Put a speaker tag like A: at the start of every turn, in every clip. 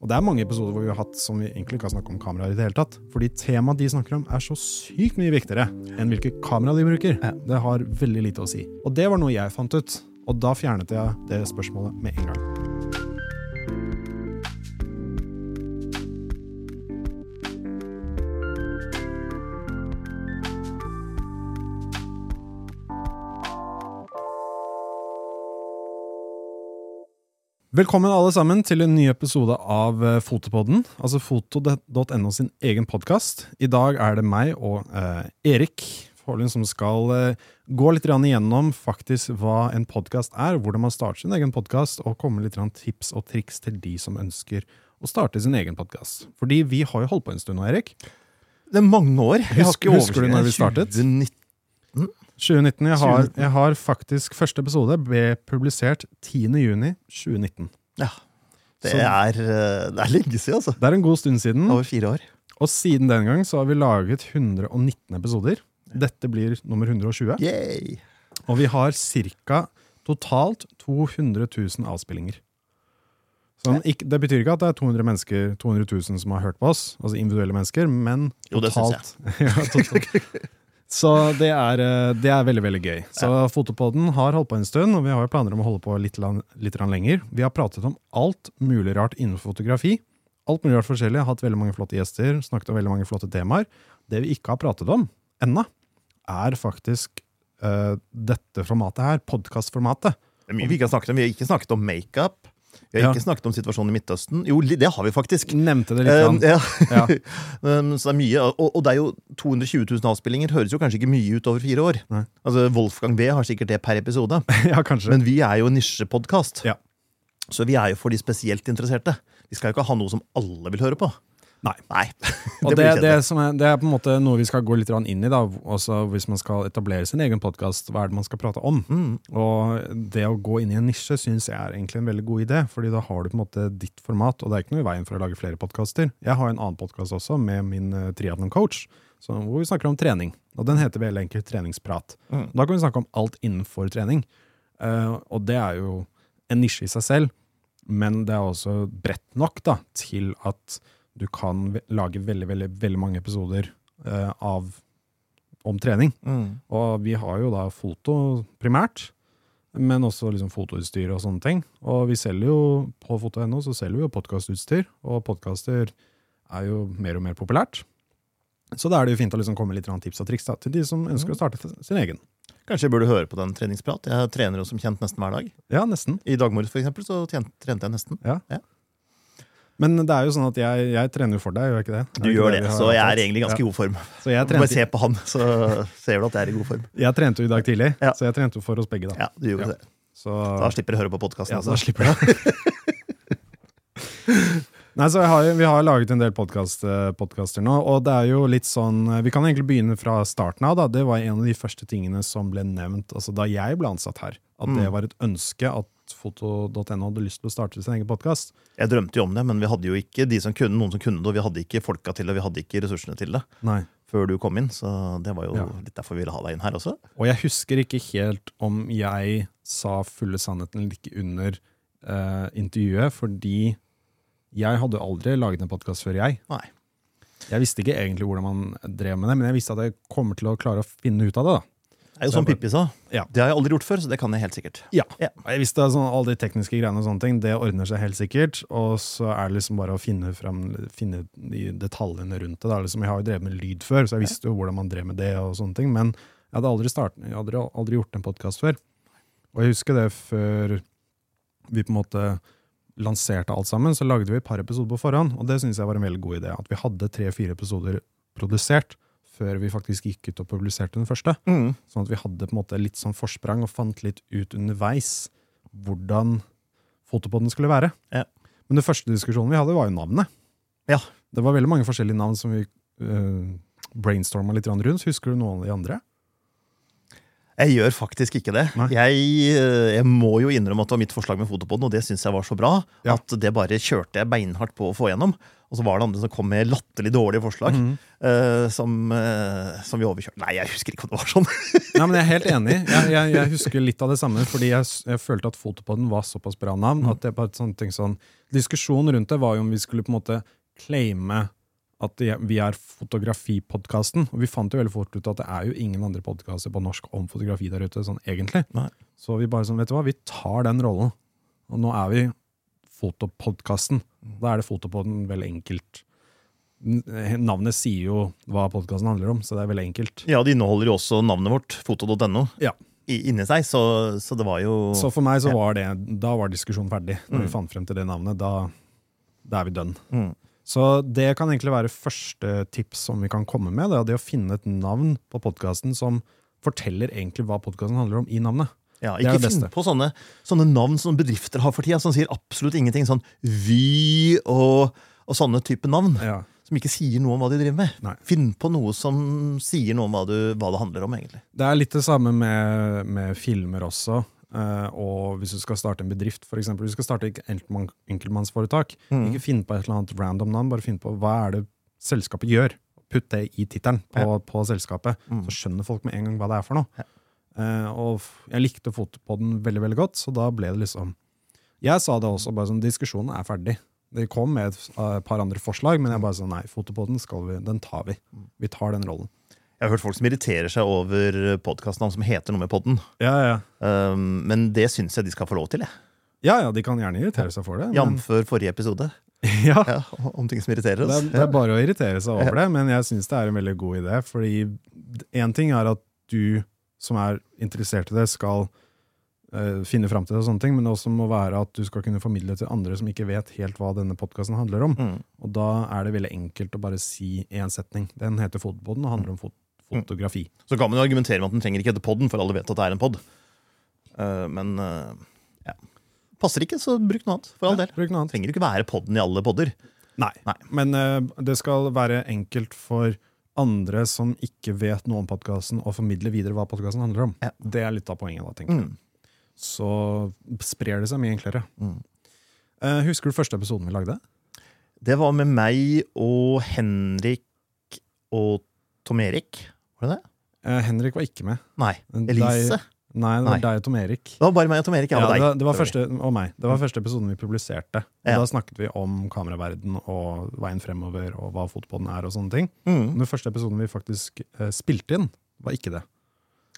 A: Og det er mange episoder hvor vi har hatt som vi egentlig ikke har snakket om kameraer i det hele tatt. Fordi temaet de snakker om er så sykt mye viktigere enn hvilke kamera de bruker. Det har veldig lite å si. Og det var noe jeg fant ut, og da fjernet jeg det spørsmålet med en gang. Velkommen alle sammen til en ny episode av eh, Fotopodden, altså foto.no sin egen podkast. I dag er det meg og eh, Erik Forlund som skal eh, gå litt igjennom faktisk hva en podkast er, hvordan man starter sin egen podkast, og komme litt tips og triks til de som ønsker å starte sin egen podkast. Fordi vi har jo holdt på en stund nå, Erik.
B: Det er mange år.
A: Husker, husker du når vi startet?
B: 2019.
A: 2019. Jeg har, jeg har faktisk Første episode ble publisert 10.6.2019.
B: Ja. Det er, eh, det er lenge siden, altså.
A: Det er en god stund siden.
B: Over fire år.
A: Og siden den gang så har vi laget 119 episoder. Dette blir nummer 120.
B: Yay!
A: Og vi har ca. totalt 200 000 avspillinger. Sånn, ikke, det betyr ikke at det er 200, mennesker, 200 000 som har hørt på oss, altså individuelle mennesker, men
B: Jo, det syns
A: jeg. ja, totalt. Så det er, eh, det er veldig veldig gøy. Så Fotopodden har holdt på en stund, og vi har jo planer om å holde på litt, litt lenger. Vi har pratet om alt mulig rart innenfor fotografi. Alt mulig rart forskjellig. Hatt veldig mange flotte gjester, snakket om veldig mange flotte temaer. Det vi ikke har pratet om ennå, er faktisk uh, dette formatet her, podkastformatet.
B: Det er mye vi ikke har snakket om. Vi har ikke snakket om makeup. Vi har
A: Ja.
B: ikke snakket om situasjonen i Midtøsten. Jo, det har vi faktisk.
A: Nevnte det litt.
B: Um, ja.
A: Ja.
B: så det er mye, og, og det er jo 220 000 avspillinger. Høres jo kanskje ikke mye ut over fire år.
A: Nei.
B: Altså, Wolfgang B har sikkert det per episode.
A: ja, kanskje.
B: Men vi er jo en nisjepodkast.
A: Ja.
B: Så vi er jo for de spesielt interesserte. Vi skal jo ikke ha noe som alle vil høre på.
A: Nei.
B: Nei.
A: Det, det, som er, det er på en måte noe vi skal gå litt inn i, da, også hvis man skal etablere sin egen podkast. Hva er det man skal prate om?
B: Mm.
A: Og det å gå inn i en nisje syns jeg er egentlig en veldig god idé, fordi da har du på en måte ditt format, og det er ikke noe i veien for å lage flere podkaster. Jeg har en annen podkast også, med min uh, triatlon-coach, hvor vi snakker om trening. Og den heter veldig enkelt Treningsprat.
B: Mm.
A: Da kan vi snakke om alt innenfor trening. Uh, og det er jo en nisje i seg selv, men det er også bredt nok da, til at du kan lage veldig, veldig, veldig mange episoder eh, av, om trening.
B: Mm.
A: Og vi har jo da foto primært, men også liksom fotoutstyr og sånne ting. Og vi selger jo på foto.no så selger vi jo podkastutstyr, og podkaster er jo mer og mer populært. Så da er det jo fint å liksom komme litt tips og triks da, til de som ønsker å starte sin egen.
B: Kanskje jeg burde høre på den treningsprat. Jeg trener jo som kjent nesten hver dag.
A: Ja, nesten.
B: I dag morges for eksempel, så trente jeg nesten.
A: Men det er jo sånn at jeg, jeg trener for deg, gjør jeg ikke det?
B: Du gjør det,
A: det
B: så jeg er egentlig i ganske
A: ja.
B: god form.
A: Så jeg
B: Bare se på han, så ser du at jeg er i god form.
A: jeg trente jo i dag tidlig,
B: Ja.
A: så jeg trente jo for oss begge da.
B: Ja, du gjorde
A: Ja.
B: det.
A: Så,
B: Da slipper du å høre på podkasten.
A: ja, så da slipper jeg. Nei, så har, Vi har laget en del podcast, eh, podcaster nå, og det er jo litt sånn eh, Vi kan egentlig begynne fra starten av. da, Det var en av de første tingene som ble nevnt altså da jeg ble ansatt her. At det
B: Mm.
A: var et ønske at foto.no hadde lyst til å starte sin egen podkast.
B: Jeg drømte jo om det, men vi hadde jo ikke de som kunne, noen som kunne det, og vi hadde ikke folka til det, vi hadde ikke ressursene til det
A: Nei.
B: før du kom inn. Så det var jo
A: Ja.
B: litt derfor vi ville ha deg inn her også.
A: Og jeg husker ikke helt om jeg sa fulle sannheten eller ikke under eh, intervjuet, fordi jeg hadde aldri laget en podkast før jeg.
B: Nei.
A: Jeg visste ikke egentlig hvordan man drev med det, men jeg visste at jeg kommer til å klare å finne ut av det. da.
B: Det er jo som Pippi sa.
A: Ja.
B: Det har jeg aldri gjort før, så det kan jeg helt sikkert.
A: Ja.
B: Ja.
A: Jeg visste sånn, Alle de tekniske greiene og sånne ting, det ordner seg helt sikkert. Og så er det liksom bare å finne, frem, finne de detaljene rundt det. Da. Liksom, jeg har jo drevet med lyd før, så jeg visste jo hvordan man drev med det. og sånne ting, Men jeg hadde aldri, startet, jeg hadde aldri gjort en podkast før. Og jeg husker det før vi på en måte lanserte alt sammen, så lagde vi et par episoder på forhånd. Og det syns jeg var en veldig god idé. At vi hadde tre-fire episoder produsert før vi faktisk gikk ut og publiserte den første.
B: Mm.
A: Sånn at vi hadde på en måte litt sånn forsprang og fant litt ut underveis hvordan fotopodden skulle være.
B: Ja.
A: Men den første diskusjonen vi hadde, var jo navnet.
B: Ja.
A: Det var veldig mange forskjellige navn som vi uh, brainstorma litt rundt. Husker du noen av de andre?
B: Jeg gjør faktisk ikke det. Jeg, eh, jeg må jo innrømme at det var mitt forslag med fotopoden, og det syns jeg var så bra
A: Ja.
B: at det bare kjørte jeg beinhardt på å få gjennom. Og så var det andre som kom med latterlig dårlige forslag,
A: Mm.
B: Uh, som, uh, som vi overkjørte. Nei, jeg husker ikke om det var sånn.
A: Nei, men Jeg er helt enig. Jeg, jeg, jeg husker litt av det samme, fordi jeg, jeg følte at Fotopodden var såpass bra navn. at det bare sånn, ting sånn, Diskusjonen rundt det var jo om vi skulle på en måte claime at vi er Fotografipodkasten. Og vi fant jo veldig fort ut at det er jo ingen andre podkaster på norsk om fotografi der ute, sånn egentlig.
B: Nei.
A: Så vi bare sånn, vet du hva, vi tar den rollen. Og nå er vi Fotopodkasten. Da er det Fotopoden veldig enkelt. Navnet sier jo hva podkasten handler om, så det er veldig enkelt.
B: Ja, det inneholder jo også navnet vårt, foto.no,
A: Ja.
B: inni seg, så, så det var jo
A: Så for meg så var det, da var diskusjonen ferdig. Når
B: Mm.
A: vi fant frem til det navnet, da, da er vi done.
B: Mm.
A: Så det kan egentlig være første tips som vi kan komme med. Det det å finne et navn på podkasten som forteller egentlig hva podkasten handler om i navnet.
B: Ja, ikke finn på sånne, sånne navn som bedrifter har for tida, som sier absolutt ingenting. Sånn Vy og, og sånne type navn.
A: Ja.
B: Som ikke sier noe om hva de driver med.
A: Nei.
B: Finn på noe som sier noe om hva, du, hva det handler om, egentlig.
A: Det er litt det samme med, med filmer også. Uh, og hvis du skal starte en bedrift, for eksempel, hvis du skal starte et enkeltmann, enkeltmannsforetak,
B: Mm.
A: ikke finn på et eller annet random navn, bare finn på hva er det selskapet gjør. Putt det i tittelen på, på selskapet,
B: Mm.
A: så skjønner folk med en gang hva det er for noe.
B: Ja.
A: Eh, og jeg likte Fotopodden veldig veldig godt, så da ble det liksom Jeg sa det også, bare sånn, diskusjonen er ferdig. Det kom med et, eh, par andre forslag, men jeg bare sa nei, Fotopodden skal vi, den tar vi. Vi tar den rollen.
B: Jeg har hørt folk som irriterer seg over podkastnavn som heter noe med podden.
A: Ja, ja.
B: Um, men det syns jeg de skal få lov til. jeg.
A: Ja, ja, de kan gjerne irritere seg for det. men-
B: Jf. forrige episode.
A: ja,
B: Ja, om ting som irriterer
A: det,
B: oss.
A: er, det er bare å irritere seg over det, men jeg syns det er en veldig god idé. Fordi én ting er at du som er interessert i det, skal uh, finne fram til det, og sånne ting, men det også må være at du skal kunne formidle til andre som ikke vet helt hva denne podkasten handler om.
B: Mm.
A: Og da er det veldig enkelt å bare si én setning. Den heter Fotpodden og handler om fot fotografi.
B: Så kan man jo argumentere med at den trenger ikke hete podden, for alle vet at det er en pod. Uh, men uh, ja. Passer ikke, så bruk noe annet. For all del.
A: Bruk noe annet.
B: Trenger ikke være podden i alle podder.
A: Nei.
B: Nei.
A: Men det skal være enkelt for andre som ikke vet noe om podkasten, og formidle videre hva podkasten handler om.
B: Ja.
A: Det er litt av poenget. da, tenker jeg.
B: Mm.
A: Så sprer det seg mye enklere.
B: Mm.
A: Uh, husker du første episoden vi lagde?
B: Det var med meg og Henrik og Tom Erik. Var det det?
A: Uh, Henrik var ikke med.
B: Nei.
A: Elise.
B: Elise.
A: Nei, det var
B: Nei.
A: deg og Tom Erik.
B: Det var bare meg og Tom Erik.
A: Ja,
B: Ja,
A: det, var, det var første, og meg. Det var første episoden vi publiserte.
B: Ja.
A: Da snakket vi om kameraverden og veien fremover og hva fotballen er. og sånne ting.
B: Mm.
A: Den første episoden vi faktisk eh, spilte inn, var ikke det.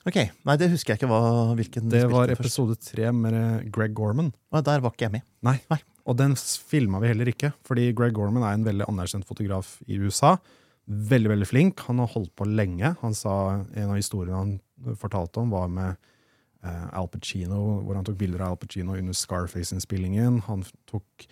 B: Ok, Nei, det husker jeg ikke. hva, hvilken
A: Det var episode tre med eh, Greg Gorman.
B: Og Der var ikke jeg med.
A: Nei.
B: Nei.
A: Og den filma vi heller ikke, fordi Greg Gorman er en veldig anerkjent fotograf i USA. Veldig veldig flink. Han har holdt på lenge. Han sa En av historiene han fortalte om, var med Al Pacino, hvor han tok bilder av Al Pacino under Scarface-innspillingen. Han tok,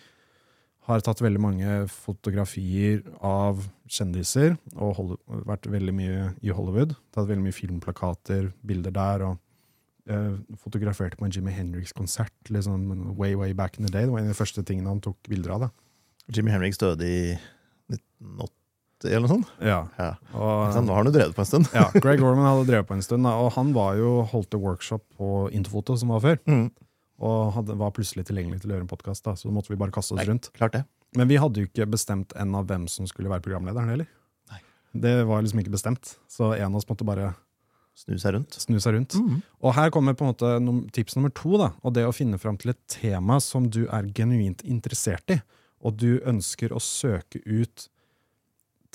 A: har tatt veldig mange fotografier av kjendiser og hold, vært veldig mye i Hollywood. Tatt veldig mye filmplakater, bilder der. og eh, fotograferte på en Jimmy Henriks-konsert liksom, way way back in the day. Det var en av de første tingene han tok bilder av. da.
B: Jimmy Henriks døde i 1980 eller noe sånt.
A: Ja,
B: Ja.
A: og,
B: Nå har han jo drevet på en stund.
A: ja, Greg Orman hadde drevet på en stund, og han var jo holdt et workshop på Interfoto som var før.
B: Mm.
A: Og hadde, var plutselig tilgjengelig til å gjøre en podkast, så da måtte vi bare kaste oss
B: Nei.
A: rundt.
B: Klart det.
A: Men vi hadde jo ikke bestemt en av hvem som skulle være programlederen heller.
B: Nei.
A: Det var liksom ikke bestemt, så en av oss måtte bare
B: Snu seg rundt.
A: snu seg rundt.
B: Mm.
A: Og her kommer på en måte tips nummer to, da, og det å finne fram til et tema som du er genuint interessert i, og du ønsker å søke ut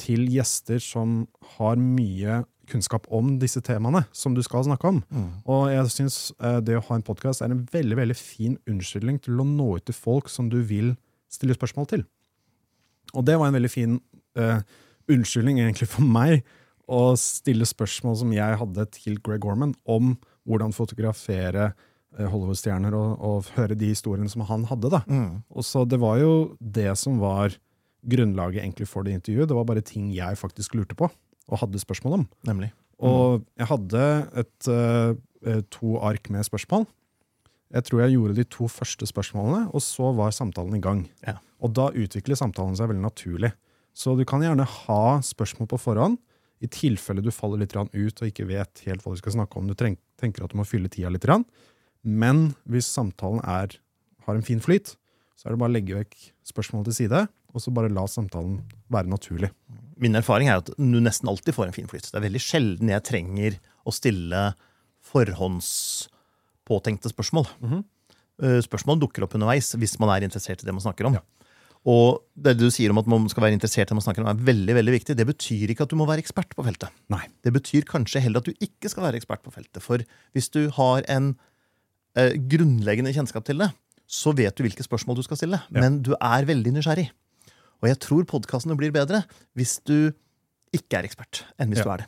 A: til gjester som har mye kunnskap om disse temaene som du skal snakke om.
B: Mm.
A: Og jeg syns eh, det å ha en podkast er en veldig veldig fin unnskyldning til å nå ut til folk som du vil stille spørsmål til. Og det var en veldig fin uh, unnskyldning egentlig for meg å stille spørsmål som jeg hadde til Greg Gorman om hvordan fotografere eh, Hollywood-stjerner og, og høre de historiene som han hadde. da.
B: Mm.
A: Og så Det var jo det som var grunnlaget egentlig for det intervjuet. Det var bare ting jeg faktisk lurte på og hadde spørsmål om.
B: Nemlig.
A: Og jeg hadde et, eh, eh, to ark med spørsmål. Jeg tror jeg gjorde de to første spørsmålene, og så var samtalen i gang.
B: Ja.
A: Og da utvikler samtalen seg veldig naturlig. Så du kan gjerne ha spørsmål på forhånd. I tilfelle du faller litt ut og ikke vet helt hva du skal snakke om, du tenker at du må fylle tida litt. Men hvis samtalen er, har en fin flyt, så er det bare å legge vekk spørsmålet til side, og så bare la samtalen være naturlig.
B: Min erfaring er at du nesten alltid får en fin flyt. Det er veldig sjelden jeg trenger å stille forhåndspåtenkte spørsmål.
A: Mm
B: -hmm. Spørsmål dukker opp underveis hvis man er interessert i det man snakker om.
A: Ja.
B: Og det du sier om at man skal være interessert i det man snakker om, er veldig veldig viktig. Det betyr ikke at du må være ekspert på feltet.
A: Nei.
B: Det betyr kanskje heller at du ikke skal være ekspert på feltet. For hvis du har en eh, grunnleggende kjennskap til det, så vet du hvilke spørsmål du skal stille.
A: Ja.
B: Men du er veldig nysgjerrig. Og jeg tror podkastene blir bedre hvis du ikke er ekspert, enn hvis
A: Ja.
B: du er det.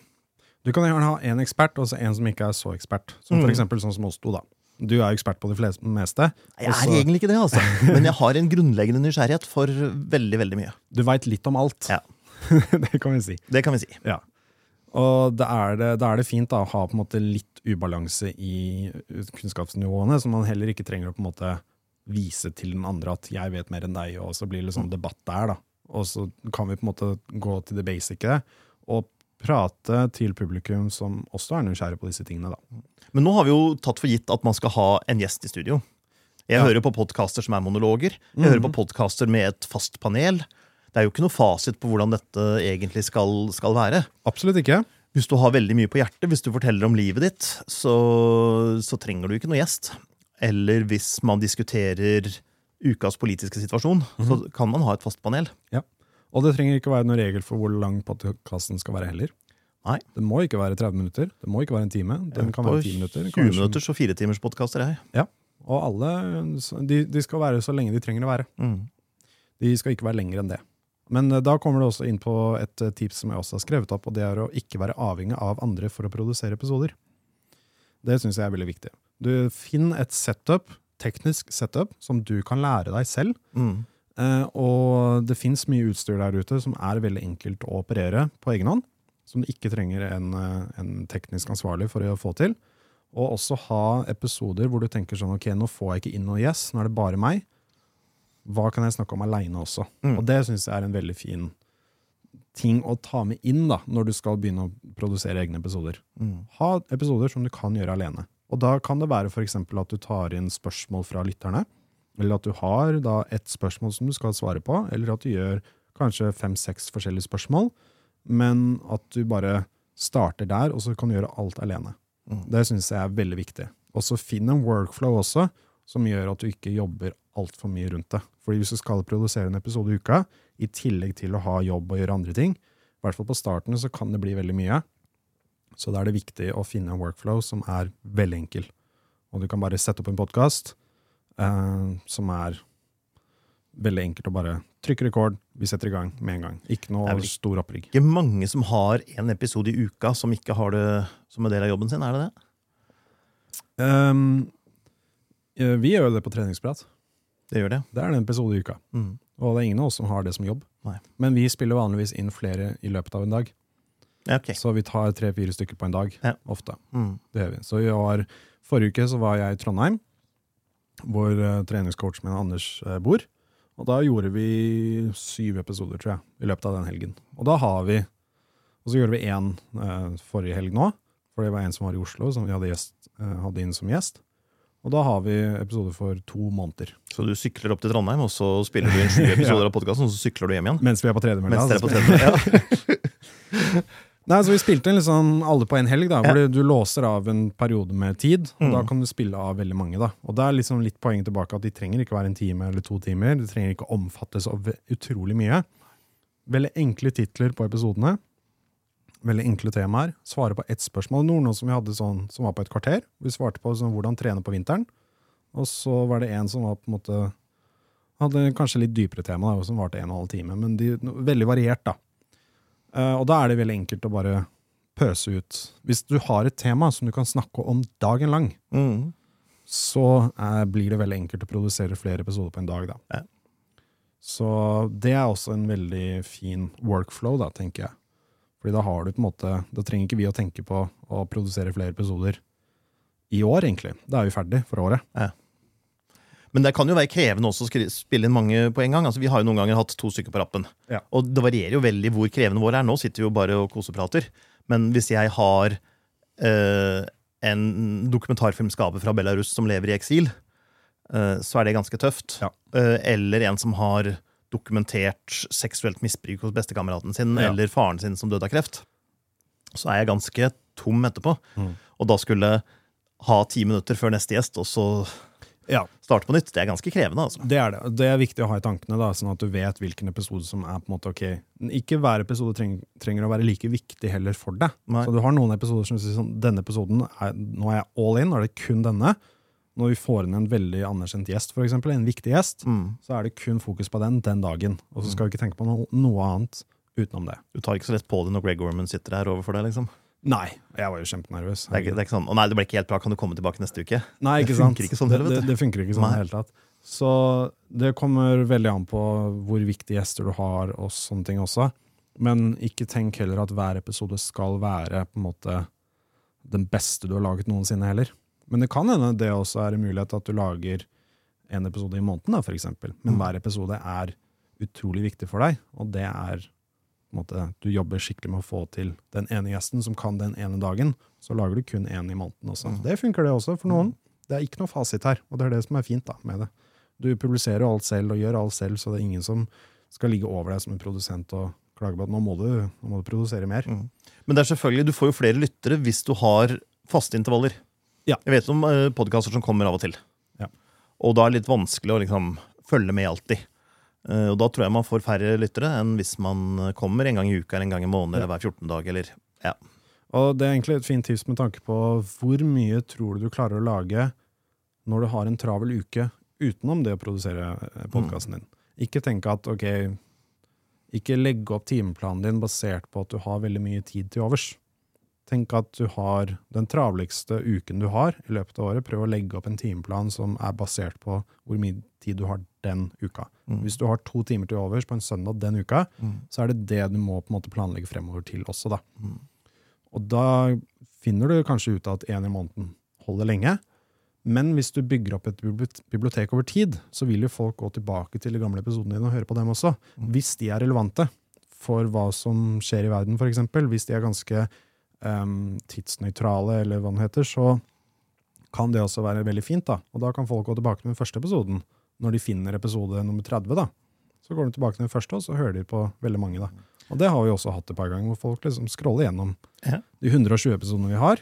A: Du kan gjerne ha en ekspert og en som ikke er så ekspert. Som for
B: Mm.
A: eksempel sånn som oss to. da. Du er ekspert på det fleste, meste.
B: Jeg er egentlig ikke det, altså. Men jeg har en grunnleggende nysgjerrighet for veldig, veldig mye.
A: Du veit litt om alt.
B: Ja.
A: det kan vi si.
B: Det kan vi si.
A: Ja. Og da er, er det fint da, å ha på en måte litt ubalanse i kunnskapsnivåene, som man heller ikke trenger å på en måte vise til den andre at 'jeg vet mer enn deg', og så blir det sånn debatt der. da. Og så kan vi på en måte gå til det basice og prate til publikum som også er nysgjerrig på disse tingene. da.
B: Men nå har vi jo tatt for gitt at man skal ha en gjest i studio. Jeg
A: Ja.
B: hører på podkaster som er monologer. Jeg
A: Mhm.
B: hører på podkaster med et fast panel. Det er jo ikke noe fasit på hvordan dette egentlig skal, skal være.
A: Absolutt ikke.
B: Hvis du har veldig mye på hjertet, hvis du forteller om livet ditt, så, så trenger du ikke noe gjest. Eller hvis man diskuterer ukas politiske situasjon, så kan man ha et fast panel.
A: Og det trenger ikke være noen regel for hvor lang podkasten skal være heller.
B: Nei.
A: Det må ikke være 30 minutter, det må ikke være en time. Den kan
B: På
A: være 10 minutter.
B: 20
A: kanskje-
B: minutters og fire timers podkaster, jeg.
A: Og alle de, de skal være så lenge de trenger å være.
B: Mm.
A: De skal ikke være lenger enn det. Men eh, da kommer det også inn på et eh, tips som jeg også har skrevet opp, og det er å ikke være avhengig av andre for å produsere episoder. Det syns jeg er veldig viktig. Du finner et setup, teknisk setup, som du kan lære deg selv.
B: Mm.
A: Eh, og det fins mye utstyr der ute som er veldig enkelt å operere på egen hånd. Som du ikke trenger en, eh, en teknisk ansvarlig for å få til. Og også ha episoder hvor du tenker sånn ok, nå får jeg ikke inn noe yes, nå er det bare meg. Hva kan jeg snakke om aleine også?
B: Mm.
A: Og det syns jeg er en veldig fin ting å ta med inn da, når du skal begynne å produsere egne episoder.
B: Mm.
A: Ha episoder som du kan gjøre alene. Og da kan det være f.eks. at du tar inn spørsmål fra lytterne. Eller at du har da et spørsmål som du skal svare på, eller at du gjør kanskje fem-seks forskjellige spørsmål, men at du bare starter der, og så kan du gjøre alt alene.
B: Mm.
A: Det syns jeg er veldig viktig. Og så finn en workflow også, som gjør at du ikke jobber altfor mye rundt det. Fordi hvis du skal produsere en episode i uka, i tillegg til å ha jobb og gjøre andre ting, i hvert fall på starten så kan det bli veldig mye. Så da er det viktig å finne en workflow som er veldig enkel. Og du kan bare sette opp en podkast eh, som er veldig enkelt å bare trykke rekord, vi setter i gang med en gang. Ikke
B: Det
A: noe
B: vel
A: stor opprigg.
B: Ikke mange som har en episode i uka som ikke har det som en del av jobben sin, er det det?
A: Um, vi gjør jo det på treningsprat.
B: Det gjør det.
A: Det er en episode i uka.
B: Mm.
A: Og det er ingen av oss som har det som jobb.
B: Nei.
A: Men vi spiller vanligvis inn flere i løpet av en dag.
B: Ja, ok.
A: Så vi tar tre-fire stykker på en dag.
B: Ja.
A: Ofte.
B: Mm.
A: Det gjør vi. Så var, forrige uke så var jeg i Trondheim, hvor uh, treningscoachen min Anders uh, bor. Og da gjorde vi syv episoder, tror jeg, i løpet av den helgen. Og da har vi Og så gjorde vi én uh, forrige helg nå, for det var en som var i Oslo, som vi hadde, gjest, eh, hadde inn som gjest. Og da har vi episoder for to måneder.
B: Så du sykler opp til Trondheim, og så spiller du inn sju episoder av podkasten, og så sykler du hjem igjen?
A: Mens vi er på tredemølla.
B: Mens dere er på Ja.
A: Nei, så Vi spilte liksom alle på en helg, da, hvor
B: Ja.
A: du, du låser av en periode med tid. og
B: Mm.
A: Da kan du spille av veldig mange. da. Og Det er liksom litt poenget tilbake at de trenger ikke være en time eller to timer. De trenger ikke omfattes av utrolig mye. Veldig enkle titler på episodene. Veldig enkle temaer. Svare på ett spørsmål. Noen som vi hadde sånn, som var på et kvarter. Vi svarte på sånn, hvordan trene på vinteren. Og så var det en som var på en måte hadde kanskje litt dypere tema, da, som varte en og en halv time. Men de, veldig variert, da. Eh, og da er det veldig enkelt å bare pøse ut. Hvis du har et tema som du kan snakke om dagen lang,
B: Mm.
A: så eh, blir det veldig enkelt å produsere flere episoder på en dag. Da.
B: Ja.
A: Så det er også en veldig fin workflow, da, tenker jeg. Fordi da har du på en måte Da trenger ikke vi å tenke på å produsere flere episoder i år, egentlig. Da er vi ferdig for året.
B: Men det kan jo være krevende også å spille inn mange på en gang. Altså, vi har jo noen ganger hatt to stykker på rappen.
A: Ja.
B: Og det varierer jo veldig hvor krevende våre er. Nå sitter vi jo bare og koseprater. Men hvis jeg har eh, en dokumentarfilmskaper fra Belarus som lever i eksil, eh, så er det ganske tøft.
A: Ja.
B: Eh, eller en som har dokumentert seksuelt misbruk hos bestekameraten sin,
A: Ja.
B: eller faren sin som døde av kreft. Så er jeg ganske tom etterpå.
A: Mm.
B: Og da skulle ha ti minutter før neste gjest, og så
A: Ja,
B: starte på nytt. Det er ganske krevende, altså.
A: det er det. Det er viktig å ha i tankene, da, sånn at du vet hvilken episode som er på en måte ok. Ikke hver episode treng, trenger å være like viktig heller for deg.
B: Nei.
A: Så du har noen episoder som sier sånn, denne episoden er, nå er jeg all in, nå er det kun denne. Når vi får inn en veldig anerkjent gjest, for eksempel, en viktig gjest,
B: Mm.
A: så er det kun fokus på den den dagen. Og så skal vi ikke tenke på noe, noe annet utenom det.
B: Du tar ikke så lett på det når Greg Orman sitter her overfor deg, liksom.
A: Nei, jeg var jo kjempenervøs.
B: Det er, ikke, det er ikke sånn 'Å nei, det ble ikke helt bra, kan du komme tilbake neste uke?'
A: Nei,
B: Det
A: ikke sant?
B: funker ikke sånn
A: det, det, det funker ikke sånn i det hele tatt. Så det kommer veldig an på hvor viktige gjester du har, og sånne ting også. Men ikke tenk heller at hver episode skal være på en måte den beste du har laget noensinne heller. Men det kan hende det også er en mulighet at du lager en episode i måneden, da, for eksempel. Men
B: Mm.
A: hver episode er utrolig viktig for deg, og det er måte, Du jobber skikkelig med å få til den ene gjesten som kan den ene dagen. Så lager du kun én i måneden også.
B: Mm.
A: Det funker det også for noen. Det er ikke noe fasit her, og det er det som er fint da med det. Du publiserer alt selv og gjør alt selv, så det er ingen som skal ligge over deg som en produsent og klage på at nå må du, nå må du produsere mer.
B: Mm. Men det er selvfølgelig, du får jo flere lyttere hvis du har faste intervaller.
A: Ja.
B: Jeg vet om uh, podkaster som kommer av og til.
A: Ja.
B: Og da er det litt vanskelig å liksom følge med alltid. Eh, og da tror jeg man får færre lyttere enn hvis man kommer en gang i uka eller en gang i måneden eller hver 14 dag. Eller, ja.
A: Og det er egentlig et fint tips med tanke på hvor mye tror du du klarer å lage når du har en travel uke utenom det å produsere podkasten din. Ikke tenke at ok, ikke legge opp timeplanen din basert på at du har veldig mye tid til overs. Tenk at du har den travligste uken du har i løpet av året. Prøv å legge opp en timeplan som er basert på hvor mye tid du har den uka.
B: Mm.
A: Hvis du har to timer til overs på en søndag den uka,
B: Mm.
A: så er det det du må på en måte planlegge fremover til også. da.
B: Mm.
A: Og da finner du kanskje ut at én i måneden holder lenge. Men hvis du bygger opp et bibliotek over tid, så vil jo folk gå tilbake til de gamle episodene dine og høre på dem også.
B: Mm.
A: Hvis de er relevante for hva som skjer i verden, f.eks. Hvis de er ganske um, tidsnøytrale, eller hva det heter, så kan det også være veldig fint. da. Og da kan folk gå tilbake til den første episoden. Når de finner episode nummer 30, da, så går de tilbake til den første, og så hører de på veldig mange. da. Og det har vi også hatt et par ganger, hvor folk liksom scroller gjennom
B: Ja.
A: de 120 episodene vi har,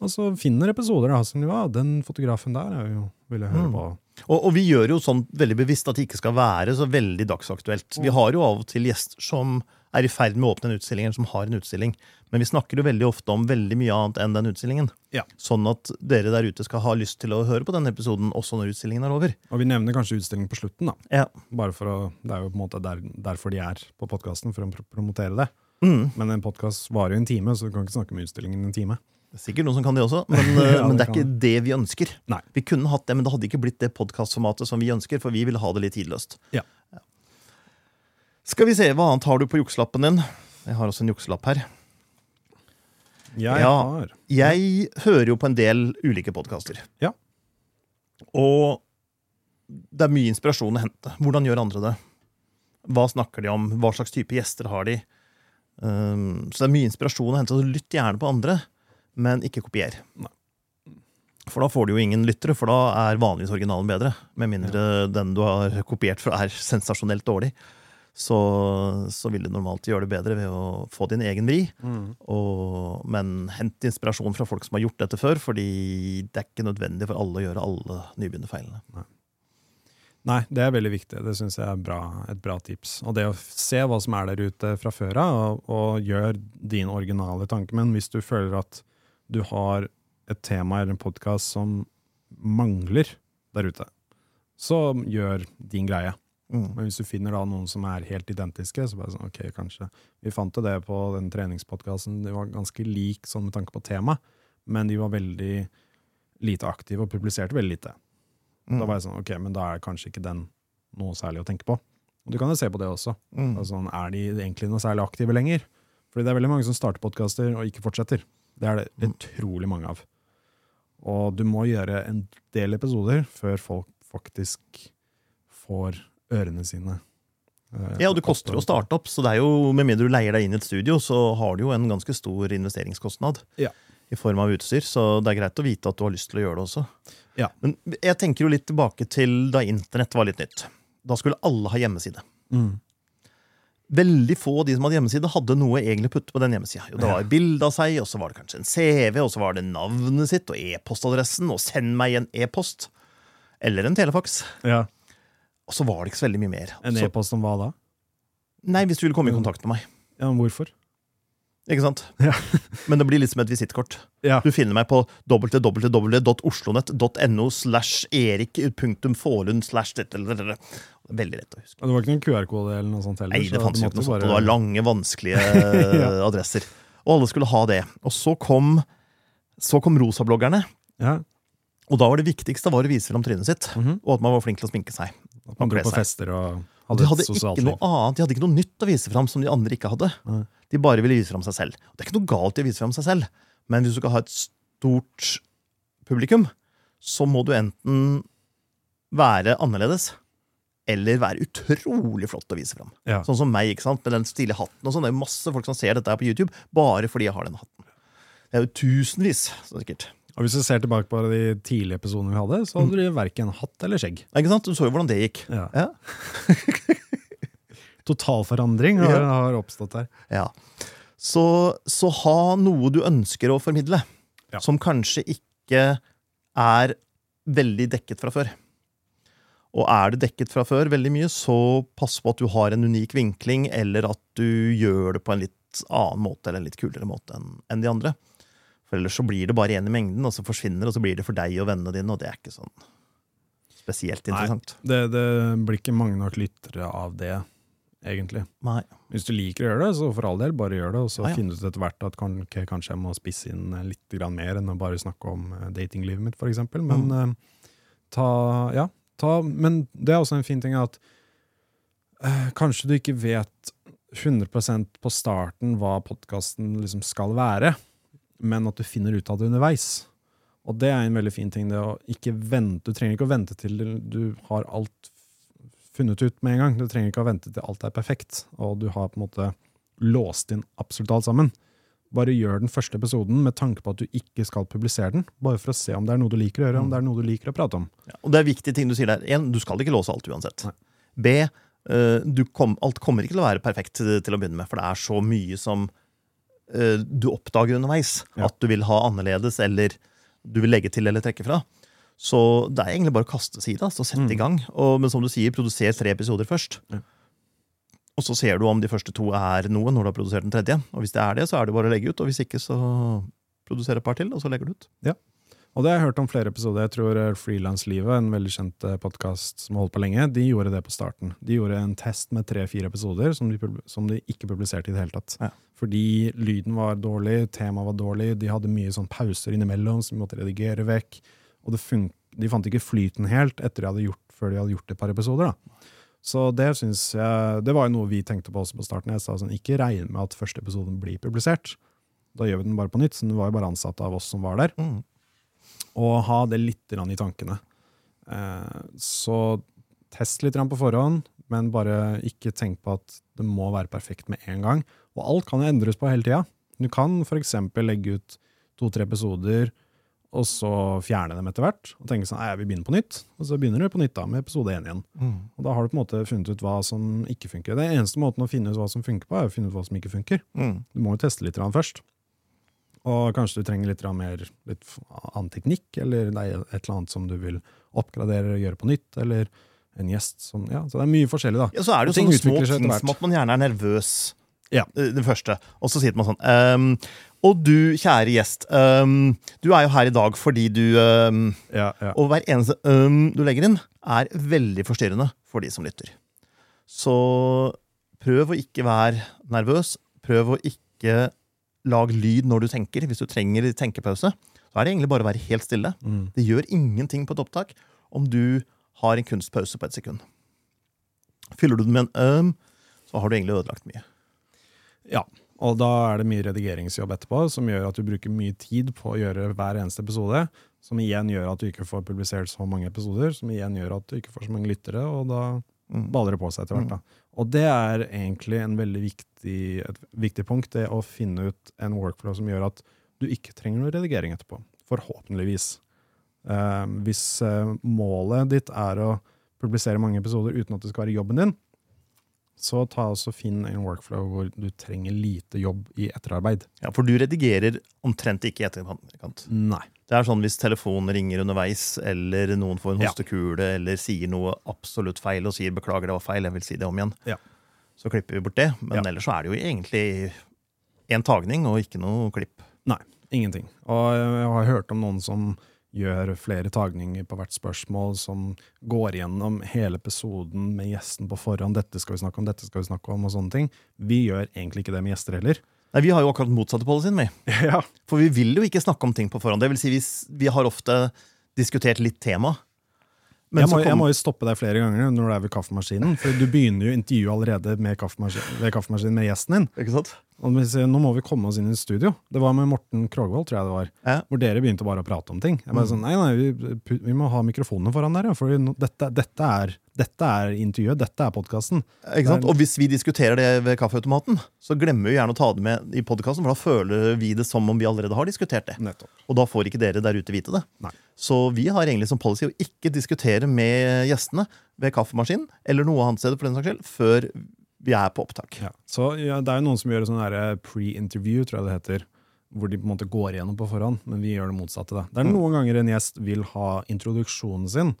A: og så finner episoder da, som ja, den fotografen der er jo, vil jeg høre
B: Mm.
A: på.
B: Og, og vi gjør jo sånn veldig bevisst at det ikke skal være så veldig dagsaktuelt. Vi har jo av og til gjester som er i ferd med å åpne en utstilling, eller som har en utstilling. Men vi snakker jo veldig ofte om veldig mye annet enn den utstillingen.
A: Ja.
B: Sånn at dere der ute skal ha lyst til å høre på denne episoden også når utstillingen er over.
A: Og vi nevner kanskje utstillingen på slutten, da.
B: Ja.
A: Bare for å, Det er jo på en måte der, derfor de er på podkasten, for å promotere det.
B: Mm.
A: Men en podkast varer jo en time, så du kan ikke snakke om utstillingen en time.
B: Det er sikkert noen som kan det også, men, eh,
A: Ja,
B: men det
A: det
B: er ikke det vi ønsker.
A: Nei.
B: Vi kunne hatt det, men det hadde ikke blitt det podkastformatet som vi ønsker, for vi ville ha det litt tidløst.
A: Ja.
B: Skal vi se, hva annet har du på jukselappen din? Jeg har også en jukselapp her.
A: Jeg
B: Ja.
A: har
B: Jeg hører jo på en del ulike podkaster.
A: Ja.
B: Og det er mye inspirasjon å hente. Hvordan gjør andre det? Hva snakker de om? Hva slags type gjester har de? Um, så det er mye inspirasjon å hente. Så lytt gjerne på andre, men ikke kopier.
A: Nei.
B: For da får du jo ingen lyttere, for da er vanligvis originalen bedre. Med mindre den du har kopiert fra, er sensasjonelt dårlig. Så, så vil du normalt gjøre det bedre ved å få din egen vri.
A: Mm.
B: Og, men hent inspirasjon fra folk som har gjort dette før, fordi det er ikke nødvendig for alle å gjøre alle nybegynnerfeilene.
A: Nei, det er veldig viktig. Det syns jeg er bra, et bra tips. Og det å se hva som er der ute fra før av, og, og gjør din originale tanke. Men hvis du føler at du har et tema eller en podkast som mangler der ute, så gjør din greie.
B: Mm.
A: Men hvis du finner da noen som er helt identiske, så bare sånn, ok, kanskje. Vi fant jo det på den treningspodkasten. De var ganske lik sånn med tanke på tema, men de var veldig lite aktive og publiserte veldig lite.
B: Mm.
A: Da var jeg sånn, ok, men da er kanskje ikke den noe særlig å tenke på. Og du kan jo se på det også.
B: Mm.
A: Altså, er de egentlig noe særlig aktive lenger? Fordi det er veldig mange som starter podkaster og ikke fortsetter. Det er det
B: Mm.
A: utrolig mange av. Og du må gjøre en del episoder før folk faktisk får ørene sine. eh,
B: Ja, og det koster jo å starte opp, så det er jo, med mindre du leier deg inn i et studio, så har du jo en ganske stor investeringskostnad
A: Ja.
B: i form av utstyr, så det er greit å vite at du har lyst til å gjøre det også.
A: Ja.
B: Men jeg tenker jo litt tilbake til da internett var litt nytt. Da skulle alle ha hjemmeside.
A: Mm.
B: Veldig få av de som hadde hjemmeside, hadde noe egentlig å putte på den hjemmesida. Det var et bilde av seg, og så var det kanskje en CV, og så var det navnet sitt og e-postadressen, og send meg en e-post. Eller en telefax.
A: Ja.
B: Og så var det ikke så veldig mye mer.
A: En e-post om hva da?
B: nei, hvis du ville komme i kontakt med meg.
A: Ja, men hvorfor?
B: Ikke sant?
A: Ja.
B: Men det blir litt som et visittkort.
A: Ja.
B: Du finner meg på www.oslonett.no slash erik.forlund slash. Veldig lett å huske.
A: Det var ikke noen QR-kode eller noe sånt heller?
B: Nei, det fantes ikke noe sånt.
A: bare-
B: det var lange, vanskelige
A: Ja.
B: adresser. Og alle skulle ha det. Og så kom, så kom rosabloggerne.
A: Ja.
B: Og da var det viktigste var å vise fram trynet sitt.
A: Mhm.
B: Og at man var flink til å sminke seg.
A: At man dro på fester og
B: Og
A: hadde
B: de
A: et
B: hadde
A: sosialt
B: ikke
A: liv.
B: de hadde ikke noe nytt å vise fram som de andre ikke hadde.
A: Nei.
B: De bare ville vise fram seg selv. Det er ikke noe galt i å vise fram seg selv, men hvis du skal ha et stort publikum, så må du enten være annerledes eller være utrolig flott å vise fram.
A: Ja.
B: Sånn som meg, ikke sant? med den stilige hatten. og sånn. Det er masse folk som ser dette her på YouTube bare fordi jeg har den hatten. Det er jo tusenvis, sikkert.
A: Og hvis du ser tilbake på de tidlige episodene vi hadde, så hadde
B: du
A: de verken hatt eller skjegg.
B: Ikke sant? Du så jo hvordan det gikk.
A: Ja.
B: Ja.
A: Totalforandring har,
B: Ja.
A: har oppstått her.
B: Ja. Så, så ha noe du ønsker å formidle,
A: Ja.
B: som kanskje ikke er veldig dekket fra før. Og er det dekket fra før veldig mye, så pass på at du har en unik vinkling, eller at du gjør det på en litt annen måte, eller en litt kulere måte enn enn de andre. For ellers så blir det bare én i mengden, og så forsvinner og så blir det for deg og vennene dine, og det er ikke sånn spesielt
A: Nei.
B: interessant.
A: Det, det blir ikke mange nok lyttere av det, egentlig.
B: Nei.
A: Hvis du liker å gjøre det, så for all del, bare gjør det. Og så
B: Ja, ja.
A: finne ut etter hvert at kan, kanskje jeg må spisse inn litt mer enn å bare snakke om eh, datinglivet mitt, f.eks. Men
B: Mm.
A: uh, ta Ja, ta Men det er også en fin ting at uh, kanskje du ikke vet 100% på starten hva podkasten liksom skal være, men at du finner ut av det underveis. Og det er en veldig fin ting. det å ikke vente, Du trenger ikke å vente til du har alt funnet ut med en gang. Du trenger ikke å vente til alt er perfekt, og du har på en måte låst inn absolutt alt sammen. Bare gjør den første episoden med tanke på at du ikke skal publisere den, bare for å se om det er noe du liker å gjøre, om det er noe du liker å prate om.
B: Ja, og det er viktige ting du sier der. En, du skal ikke låse alt uansett.
A: Nei.
B: B, eh, du kom, alt kommer ikke til å være perfekt til, å begynne med, for det er så mye som du oppdager underveis.
A: Ja.
B: At du vil ha annerledes, eller du vil legge til eller trekke fra. Så det er egentlig bare å kaste seg i det, altså, og sette i
A: Mm.
B: gang. Og, men som du sier, produser tre episoder først.
A: Ja.
B: Og så ser du om de første to er noe når du har produsert den tredje. Og hvis det er det, så er det bare å legge ut. Og hvis ikke, så produser et par til, og så legger du ut. Ja.
A: Og det har jeg hørt om flere episoder. Jeg tror eh, Frilanslivet, en veldig kjent podkast som har holdt på lenge, de gjorde det på starten. De gjorde en test med tre-fire episoder som de, som de ikke publiserte i det hele tatt.
B: Ja.
A: Fordi lyden var dårlig, temaet var dårlig, de hadde mye sånn pauser innimellom som de måtte redigere vekk. Og de fant ikke flyten helt etter de hadde gjort, før de hadde gjort et par episoder. da. Så det synes jeg, det var jo noe vi tenkte på også på starten. Jeg sa sånn, ikke regn med at første episoden blir publisert. Da gjør vi den bare på nytt. Så den var jo bare ansatt av oss som var der
B: Mm.
A: og ha det litt i tankene. Eh, så test litt på forhånd, men bare ikke tenk på at det må være perfekt med en gang. Og alt kan jo endres på hele tida. Du kan f.eks. legge ut to-tre episoder, og så fjerne dem etter hvert. Og tenke sånn, nei, begynner på nytt. Og så begynner du på nytt da, med episode én igjen. Og da har du på en måte funnet ut hva som ikke funker. Den eneste måten å finne ut hva som funker på, er å finne ut hva som ikke funker.
B: Mm.
A: Du må jo teste litt først. Og kanskje du trenger litt mer litt annen teknikk, eller det er et eller annet som du vil oppgradere og gjøre på nytt, eller en gjest som Ja, så det er mye forskjellig, da.
B: Ja, så er det jo sånne små ting som at man gjerne er nervøs
A: Ja.
B: eh, den første. Og så sier man sånn um, Og du, kjære gjest, um, du er jo her i dag fordi du um,
A: Ja, ja.
B: Og hver eneste du legger inn, er veldig forstyrrende for de som lytter. Så prøv å ikke være nervøs. Prøv å ikke lage lyd når du tenker. Hvis du trenger tenkepause, så er det egentlig bare å være helt stille.
A: Mm.
B: Det gjør ingenting på et opptak om du har en kunstpause på et sekund. Fyller du den med en øm, så har du egentlig ødelagt mye.
A: Ja. Og da er det mye redigeringsjobb etterpå, som gjør at du bruker mye tid på å gjøre hver eneste episode. Som igjen gjør at du ikke får publisert så mange episoder, som igjen gjør at du ikke får så mange lyttere, og da
B: Mm.
A: baller det på seg etter hvert. da. Og det er egentlig en veldig viktig, et viktig punkt, det å finne ut en workflow som gjør at du ikke trenger noe redigering etterpå. Forhåpentligvis. Eh, hvis eh, målet ditt er å publisere mange episoder uten at det skal være jobben din, så ta også finn en workflow hvor du trenger lite jobb i etterarbeid.
B: Ja, For du redigerer omtrent ikke i etterkant.
A: Nei.
B: Det er sånn hvis telefonen ringer underveis, eller noen får en
A: Ja.
B: hostekule, eller sier noe absolutt feil og sier 'beklager, det var feil', jeg vil si det om igjen,
A: Ja.
B: så klipper vi bort det. Men
A: Ja.
B: ellers så er det jo egentlig én tagning og ikke noe klipp.
A: Nei, ingenting. Og jeg har hørt om noen som gjør flere tagninger på hvert spørsmål, som går gjennom hele episoden med gjesten på forhånd. Dette skal vi snakke om, dette skal vi snakke om, og sånne ting. Vi gjør egentlig ikke det med gjester heller.
B: Nei, Vi har jo akkurat motsatte policyen, vi.
A: Ja.
B: For vi vil jo ikke snakke om ting på forhånd. Det vil si, vi, vi har ofte diskutert litt tema. Men
A: Jeg må,
B: så
A: jeg må jo stoppe deg flere ganger når du er ved kaffemaskinen, for du begynner jo intervjuet allerede med kaffemaskinen, ved kaffemaskinen med gjesten din.
B: Ikke sant?
A: Og vi sier, nå må vi komme oss inn i studio. Det var med Morten Krogvold, tror jeg det var.
B: Ja.
A: Hvor dere begynte bare å prate om ting. Jeg bare
B: Mm.
A: sånn, nei, nei, vi, vi må ha mikrofonene foran dere, for dette, dette, er, dette er intervjuet, dette er podkasten.
B: Og hvis vi diskuterer det ved kaffeautomaten, så glemmer vi gjerne å ta det med i podkasten, for da føler vi det som om vi allerede har diskutert det.
A: Nettopp.
B: Og da får ikke dere der ute vite det.
A: Nei.
B: Så vi har egentlig som policy å ikke diskutere med gjestene ved kaffemaskinen eller noe annet sted for den saks skyld, før vi er på opptak.
A: Ja. Så ja, det er jo noen som gjør sånn pre-interview, tror jeg det heter. Hvor de på en måte går igjennom på forhånd, men vi gjør det motsatte. Da. Det er
B: Mm.
A: noen ganger en gjest vil ha introduksjonen sin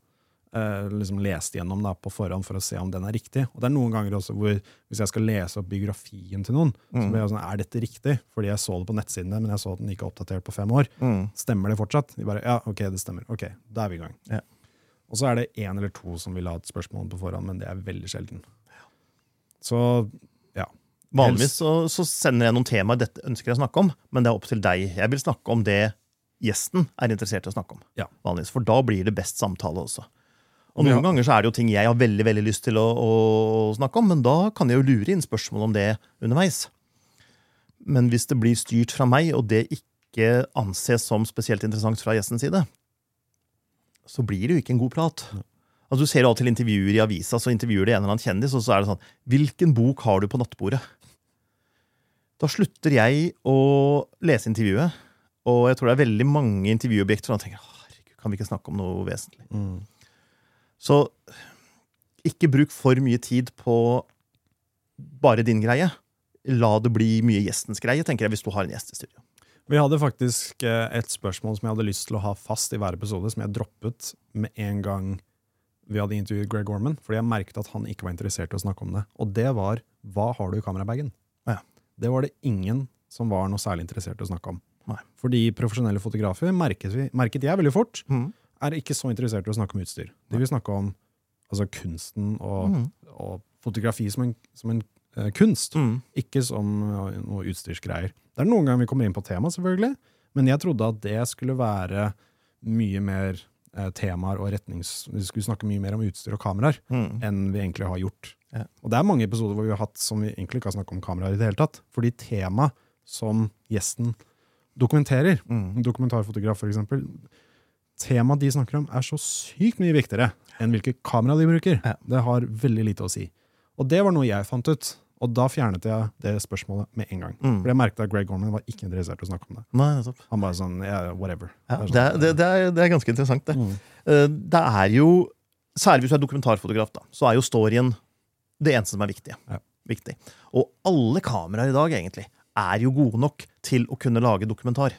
A: eh, liksom lest gjennom da, på forhånd for å se om den er riktig. Og det er noen ganger også hvor hvis jeg skal lese opp biografien til noen, så
B: Mm.
A: blir jeg sånn, er dette riktig? Fordi jeg så det på nettsidene, men jeg så at den ikke er oppdatert på fem år.
B: Mm.
A: Stemmer det fortsatt? De bare, ja, ok, det stemmer. Ok, da er vi i gang.
B: Ja.
A: Og så er det én eller to som vil ha et spørsmål på forhånd, men det er veldig sjelden. Så
B: Vanligvis så, så sender jeg noen temaer dette ønsker jeg å snakke om, men det er opp til deg. Jeg vil snakke om det gjesten er interessert i å snakke om.
A: Ja.
B: Vanligvis, For da blir det best samtale også. Og noen
A: Ja.
B: ganger så er det jo ting jeg har veldig veldig lyst til å, å snakke om, men da kan jeg jo lure inn spørsmål om det underveis. Men hvis det blir styrt fra meg, og det ikke anses som spesielt interessant fra gjestens side, så blir det jo ikke en god prat. Altså, du ser jo alltid intervjuer i avisa, så intervjuer de en eller annen kjendis, og så er det sånn Hvilken bok har du på nattbordet? Da slutter jeg å lese intervjuet, og jeg tror det er veldig mange intervjuobjekter som tenker herregud, kan vi ikke snakke om noe vesentlig?
A: mm.
B: Så ikke bruk for mye tid på bare din greie. La det bli mye gjestens greie, tenker jeg, hvis du har en gjest i studio.
A: Vi hadde faktisk eh, et spørsmål som jeg hadde lyst til å ha fast i hver episode, som jeg droppet med en gang vi hadde intervjuet Greg Orman, fordi jeg merket at han ikke var interessert i å snakke om det. Og det var hva har du i kamerabagen?
B: Ja.
A: Det var det ingen som var noe særlig interessert i å snakke om.
B: Nei.
A: Fordi profesjonelle fotografer, merket, vi, merket jeg veldig fort,
B: Mm.
A: er ikke så interessert i å snakke om utstyr. De vil snakke om altså, kunsten og,
B: Mm.
A: og fotografi som en, som en uh, kunst.
B: Mm.
A: Ikke som uh, noe utstyrsgreier. Det er noen ganger vi kommer inn på tema, selvfølgelig, men jeg trodde at det skulle være mye mer temaer og retnings... Vi skulle snakke mye mer om utstyr og kameraer
B: Mm.
A: enn vi egentlig har gjort.
B: Ja.
A: Og det er mange episoder hvor vi har hatt som vi egentlig ikke har snakket om kameraer i det hele tatt. Fordi tema som gjesten dokumenterer,
B: Mm.
A: dokumentarfotograf eksempel, temaet de snakker om er så sykt mye viktigere enn hvilke kamera de bruker.
B: Ja.
A: Det har veldig lite å si. Og det var noe jeg fant ut, og da fjernet jeg det spørsmålet med en gang.
B: Mm.
A: For jeg merket at Greg Gorman var ikke interessert i å snakke om det.
B: Nei, nettopp.
A: Han bare sånn, yeah, whatever.
B: Ja,
A: Det er sånn,
B: det, det, er, det er ganske interessant, det.
A: Mm.
B: Uh, Det er jo Særlig hvis du er dokumentarfotograf, da, så er jo storyen det eneste som er viktig.
A: Ja.
B: viktig. Og alle kameraer i dag egentlig er jo gode nok til å kunne lage dokumentar.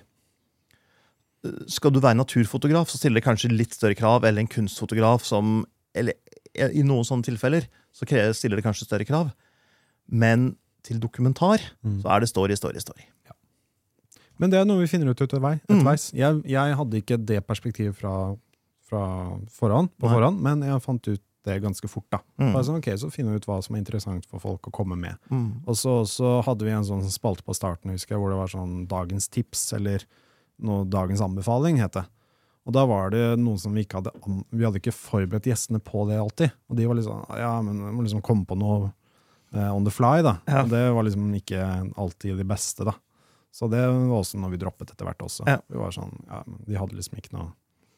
B: Eh, Skal du være naturfotograf, så stiller det kanskje litt større krav, eller en kunstfotograf som Eller i noen sånne tilfeller så stiller det kanskje større krav. Men til dokumentar
A: Mm.
B: så er det story, story, story.
A: Men det er noe vi finner ut etterveis.
B: Mm.
A: Jeg, jeg hadde ikke det perspektivet fra, fra forhånd, på
B: Nei.
A: forhånd, men jeg fant ut det ganske fort. da.
B: Mm.
A: Sånn, ok, Så finner vi ut hva som er interessant for folk å komme med.
B: Mm.
A: Og så, så hadde vi en sånn spalte på starten husker jeg, hvor det var sånn Dagens tips, eller noe Dagens anbefaling, het det. Og da var det noen som vi ikke hadde Vi hadde ikke forberedt gjestene på det alltid. Og de var litt sånn Ja, men må liksom komme på noe on the fly, da.
B: Ja.
A: Og det var liksom ikke alltid de beste, da. Så det var også noe vi droppet etter hvert også.
B: Ja.
A: Vi var sånn, ja, De hadde liksom ikke noe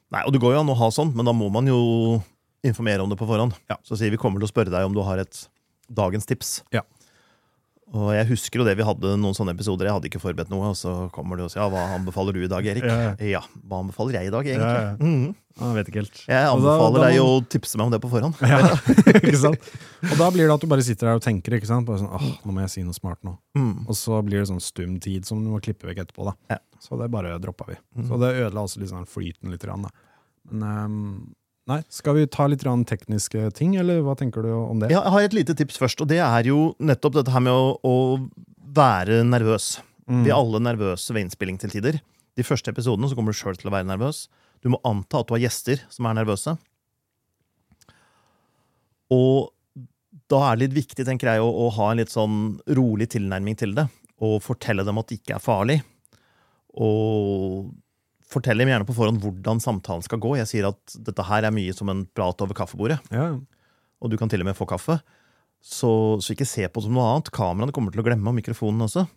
B: Nei, og det går jo an å ha sånn, men da må man jo informere om det på forhånd.
A: Ja.
B: Så sier vi kommer til å spørre deg om du har et dagens tips.
A: Ja.
B: Og jeg husker jo det vi hadde noen sånne episoder. Jeg hadde ikke forberedt noe, og så kommer du og sier ja, hva anbefaler du i dag, Erik?
A: Ja,
B: Ja, hva anbefaler jeg i dag, egentlig?
A: Ja, ja.
B: Mm.
A: Jeg vet ikke helt.
B: Jeg
A: anbefaler da- da
B: deg å tipse meg om det på forhånd.
A: Ja, ikke sant? Og da blir det at du bare sitter der og tenker. ikke sant? Bare sånn, åh, nå må jeg si noe smart nå.
B: Mm.
A: Og så blir det sånn stum tid som du må klippe vekk etterpå. da.
B: Ja.
A: Så det bare droppa vi.
B: Mm.
A: Så det ødela også sånn flyten litt. Grann, da. Men ehm, nei, skal vi ta litt tekniske ting, eller hva tenker du om det?
B: Ja, jeg har et lite tips først, og det er jo nettopp dette her med å, å være nervøs.
A: Mm.
B: Vi er alle nervøse ved innspilling til tider. De første episodene så kommer du sjøl til å være nervøs. Du må anta at du har gjester som er nervøse. Og da er det litt viktig tenker jeg, å, å ha en litt sånn rolig tilnærming til det. Og fortelle dem at det ikke er farlig. Og fortell dem gjerne på forhånd hvordan samtalen skal gå. Jeg sier at dette her er mye som en prat over kaffebordet
A: Ja.
B: og du kan til og med få kaffe. Så, så ikke se på det som noe annet. Kameraene kommer til å glemme, og mikrofonen også.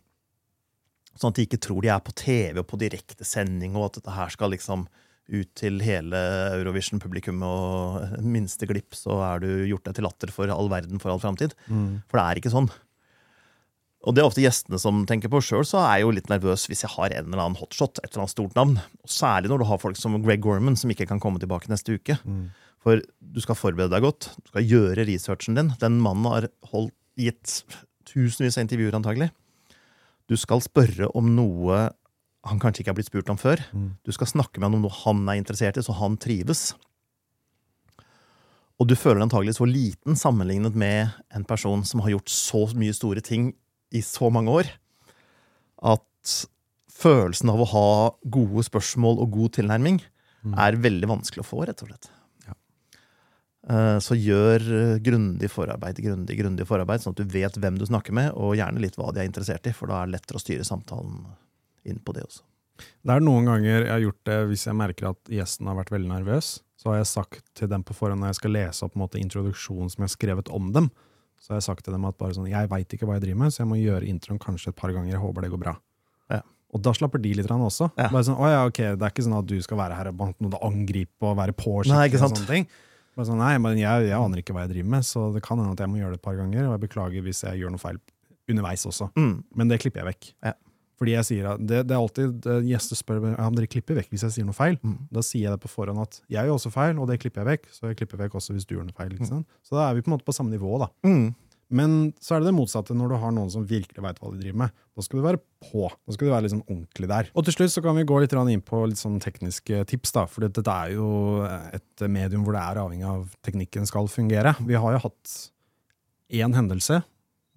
B: Sånn at de ikke tror de er på TV og på direktesending, og at dette her skal liksom ut til hele Eurovision-publikum, og minste glipp så er du gjort deg til latter for all verden for all framtid.
A: Mm.
B: For det er ikke sånn. Og det er ofte gjestene som tenker på. Sjøl så er jeg jo litt nervøs hvis jeg har en eller annen hotshot, et eller annet stort navn. Særlig når du har folk som Greg Gorman, som ikke kan komme tilbake neste uke.
A: Mm.
B: For du skal forberede deg godt. Du skal gjøre researchen din. Den mannen har holdt, gitt tusenvis av intervjuer, antagelig. Du skal spørre om noe han kanskje ikke har blitt spurt om før.
A: Mm.
B: Du skal snakke med han om noe han er interessert i, så han trives. Og du føler deg antagelig så liten sammenlignet med en person som har gjort så mye store ting i så mange år, at følelsen av å ha gode spørsmål og god tilnærming
A: Mm.
B: er veldig vanskelig å få, rett og slett.
A: Ja.
B: Eh, Så gjør grundig forarbeid, grundig, grundig forarbeid, sånn at du vet hvem du snakker med, og gjerne litt hva de er interessert i, for da er det lettere å styre samtalen inn på det også.
A: Det er noen ganger jeg har gjort det hvis jeg merker at gjesten har vært veldig nervøs. Så har jeg sagt til dem på forhånd når jeg skal lese opp måte, introduksjonen som jeg har skrevet om dem, så har jeg sagt til dem at bare sånn, jeg veit ikke hva jeg driver med, så jeg må gjøre introen kanskje et par ganger. Jeg håper det går bra.
B: Ja.
A: Og da slapper de litt også.
B: Ja.
A: Bare sånn, å ja, ok, Det er ikke sånn at du skal være her og angripe og være på
B: Nei, ikke
A: og sånne ting. Bare sånn, nei, men jeg, jeg aner ikke hva jeg driver med, så det kan hende at jeg må gjøre det et par ganger. Og jeg beklager hvis jeg gjør noe feil underveis også.
B: Mm.
A: Men det klipper jeg vekk.
B: Ja.
A: Fordi jeg sier at det, det er alltid Gjester spør meg, ja, om dere klipper vekk hvis jeg sier noe feil.
B: Mm.
A: Da sier jeg det på forhånd at jeg gjør også feil, og det klipper jeg vekk. Så jeg klipper vekk også hvis du gjør noe feil. Sant? Så da er vi på en måte på samme nivå. da.
B: Mm.
A: Men så er det det motsatte når du har noen som virkelig veit hva de driver med. Da skal du være på. Da skal du være liksom ordentlig der. Og til slutt så kan vi gå litt inn på litt sånn tekniske tips. da, For dette er jo et medium hvor det er avhengig av teknikken skal fungere. Vi har jo hatt én hendelse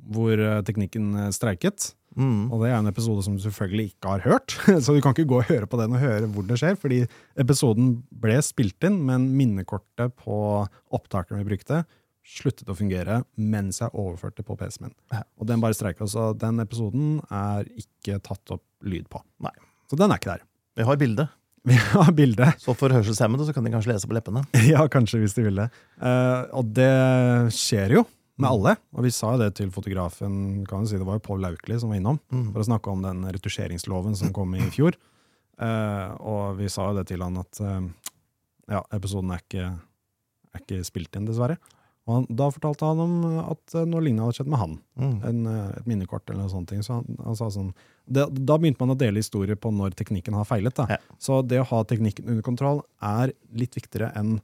A: hvor eh, teknikken eh, streiket.
B: Mm.
A: Og det er en episode som du selvfølgelig ikke har hørt. Så du kan ikke gå og høre på den og høre hvor det skjer, fordi episoden ble spilt inn, men minnekortet på opptakeren vi brukte, sluttet å fungere mens jeg overførte på PC-en min. Og den bare streika, så den episoden er ikke tatt opp lyd på.
B: Nei.
A: Så den er ikke der.
B: Vi har bilde,
A: Vi har bilde.
B: så for hørselshemmede så kan de kanskje lese på leppene.
A: Ja, kanskje, hvis de vil det. Uh, og det skjer jo med alle. Og vi sa det til fotografen, kan vi si, det var jo Pål Laukli som var innom.
B: Mm.
A: for å snakke om den retusjeringsloven som kom i fjor. Uh, og vi sa jo det til han at uh, ja, episoden er ikke, er ikke spilt inn, dessverre. Og han, da fortalte han om at uh, noe lignende hadde skjedd med han.
B: Mm.
A: En, et minnekort eller noe sånt. Så han, han sa sånn, det, da begynte man å dele historier på når teknikken har feilet.
B: Ja.
A: Så det å ha teknikken under kontroll er litt viktigere enn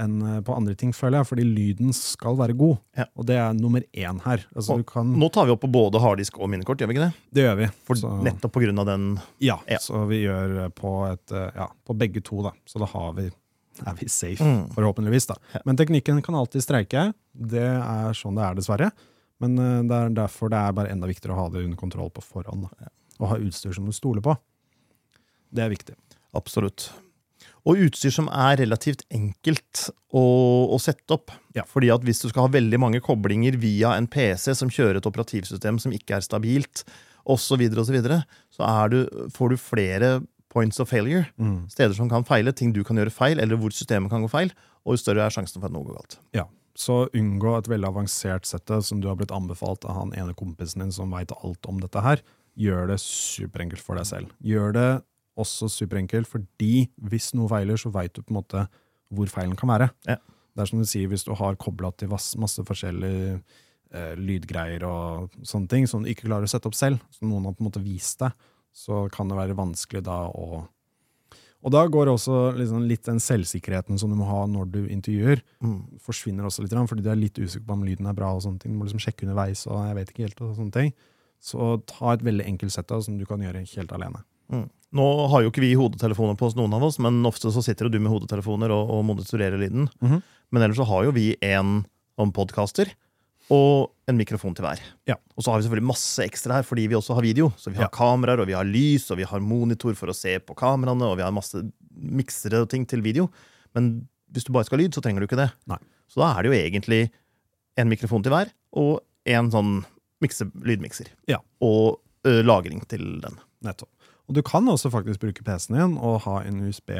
A: enn eh, på andre ting, føler jeg, fordi lyden skal være god.
B: Ja.
A: Og det er nummer én her. Altså, du kan,
B: Nå tar vi opp på både harddisk og minnekort, gjør vi ikke det?
A: det gjør vi.
B: For
A: Så-
B: Nettopp av den
A: Ja,
B: Ja.
A: så vi gjør eh, på, et, eh, ja, på begge to, da. Så da har vi, er vi safe,
B: Mm.
A: forhåpentligvis. da. Men teknikken kan alltid streike. Det er sånn det er, dessverre. Men det er derfor det er bare enda viktigere å ha det under kontroll på forhånd. Da. Og ha utstyr som du stoler på. Det er viktig.
B: Absolutt. Og utstyr som er relativt enkelt å, å sette opp.
A: Ja.
B: Fordi at hvis du skal ha veldig mange koblinger via en PC som kjører et operativsystem som ikke er stabilt, osv., så, videre, og så, videre, så er du, får du flere points of failure. Steder som kan feile, ting du kan gjøre feil, eller hvor systemet kan gå feil. Og jo større er sjansen for at noe går galt.
A: Ja, Så unngå et veldig avansert sette som du har blitt anbefalt av han ene kompisen din som veit alt om dette her. Gjør det superenkelt for deg selv. Gjør det også superenkelt, fordi hvis noe feiler, så veit du på en måte hvor feilen kan være.
B: Ja.
A: Det er som du sier, hvis du har kobla til masse, forskjellige eh, lydgreier og sånne ting som du ikke klarer å sette opp selv, som noen har på en måte vist deg, så kan det være vanskelig da å Og da går også liksom litt den selvsikkerheten som du må ha når du intervjuer,
B: Mm.
A: forsvinner også litt, fordi du er litt usikker på om lyden er bra. og sånne ting. Du må liksom sjekke underveis, og jeg vet ikke helt, og sånne ting. Så ta et veldig enkelt sett av, som du kan gjøre helt alene.
B: Mm. Nå har jo ikke vi hodetelefoner på oss, noen av oss, men ofte så sitter jo du med hodetelefoner og, og monitorerer lyden.
A: Mhm.
B: Men ellers så har jo vi en om podkaster og en mikrofon til hver.
A: Ja.
B: Og så har vi selvfølgelig masse ekstra her fordi vi også har video. Så vi har
A: Ja.
B: kameraer, og vi har lys, og vi har monitor for å se på kameraene, og vi har masse miksere og ting til video. Men hvis du bare skal ha lyd, så trenger du ikke det.
A: Nei.
B: Så da er det jo egentlig en mikrofon til hver, og en sånn mikse, lydmikser.
A: Ja.
B: Og lagring til den.
A: Nettopp. Og du kan også faktisk bruke PC-en din og ha en USB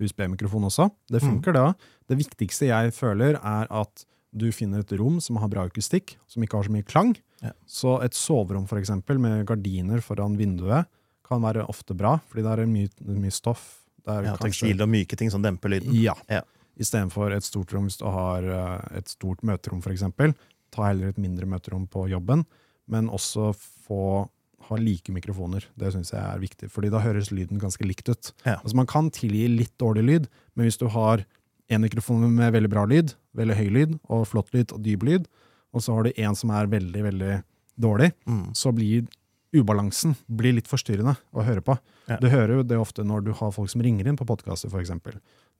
A: USB-mikrofon også. Det
B: Mm.
A: funker, det òg. Det viktigste jeg føler, er at du finner et rom som har bra akustikk, som ikke har så mye klang.
B: Ja.
A: Så et soverom for eksempel, med gardiner foran vinduet kan være ofte bra, fordi det er mye, mye stoff. Det
B: Ja,
A: kanskje-
B: Tekstil og myke ting som demper lyden.
A: Ja.
B: Ja.
A: Istedenfor et stort rom hvis du har eh, et stort møterom, f.eks. Ta heller et mindre møterom på jobben, men også få ha like mikrofoner. Det syns jeg er viktig, fordi da høres lyden ganske likt ut.
B: Ja.
A: Altså Man kan tilgi litt dårlig lyd, men hvis du har en mikrofon med veldig bra lyd, veldig høy lyd, og flott lyd og dyp lyd, og så har du en som er veldig, veldig dårlig,
B: Mm.
A: så blir ubalansen blir litt forstyrrende å høre på.
B: Ja.
A: Du hører jo det ofte når du har folk som ringer inn på podkaster, f.eks.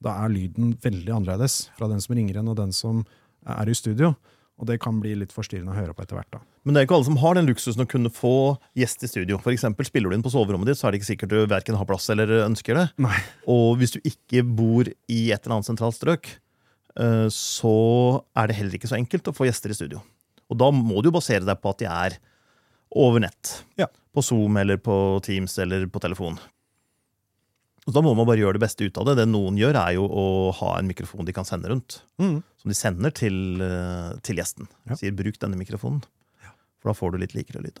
A: Da er lyden veldig annerledes fra den som ringer inn, og den som er i studio. Og det kan bli litt forstyrrende å høre på etter hvert. da.
B: Men det er ikke alle som har den luksusen å kunne få gjest i studio. For eksempel, spiller du inn på soverommet ditt, så er det ikke sikkert du verken har plass eller ønsker det.
A: Nei.
B: Og hvis du ikke bor i et eller annet sentralt strøk, eh, så er det heller ikke så enkelt å få gjester i studio. Og da må du jo basere deg på at de er over nett.
A: Ja.
B: På Zoom eller på Teams eller på telefon. Og da må man bare gjøre det beste ut av det. Det noen gjør, er jo å ha en mikrofon de kan sende rundt.
A: Mm.
B: Som de sender til, eh, til gjesten.
A: Ja.
B: Sier 'bruk denne mikrofonen'. For da får du litt likere lyd.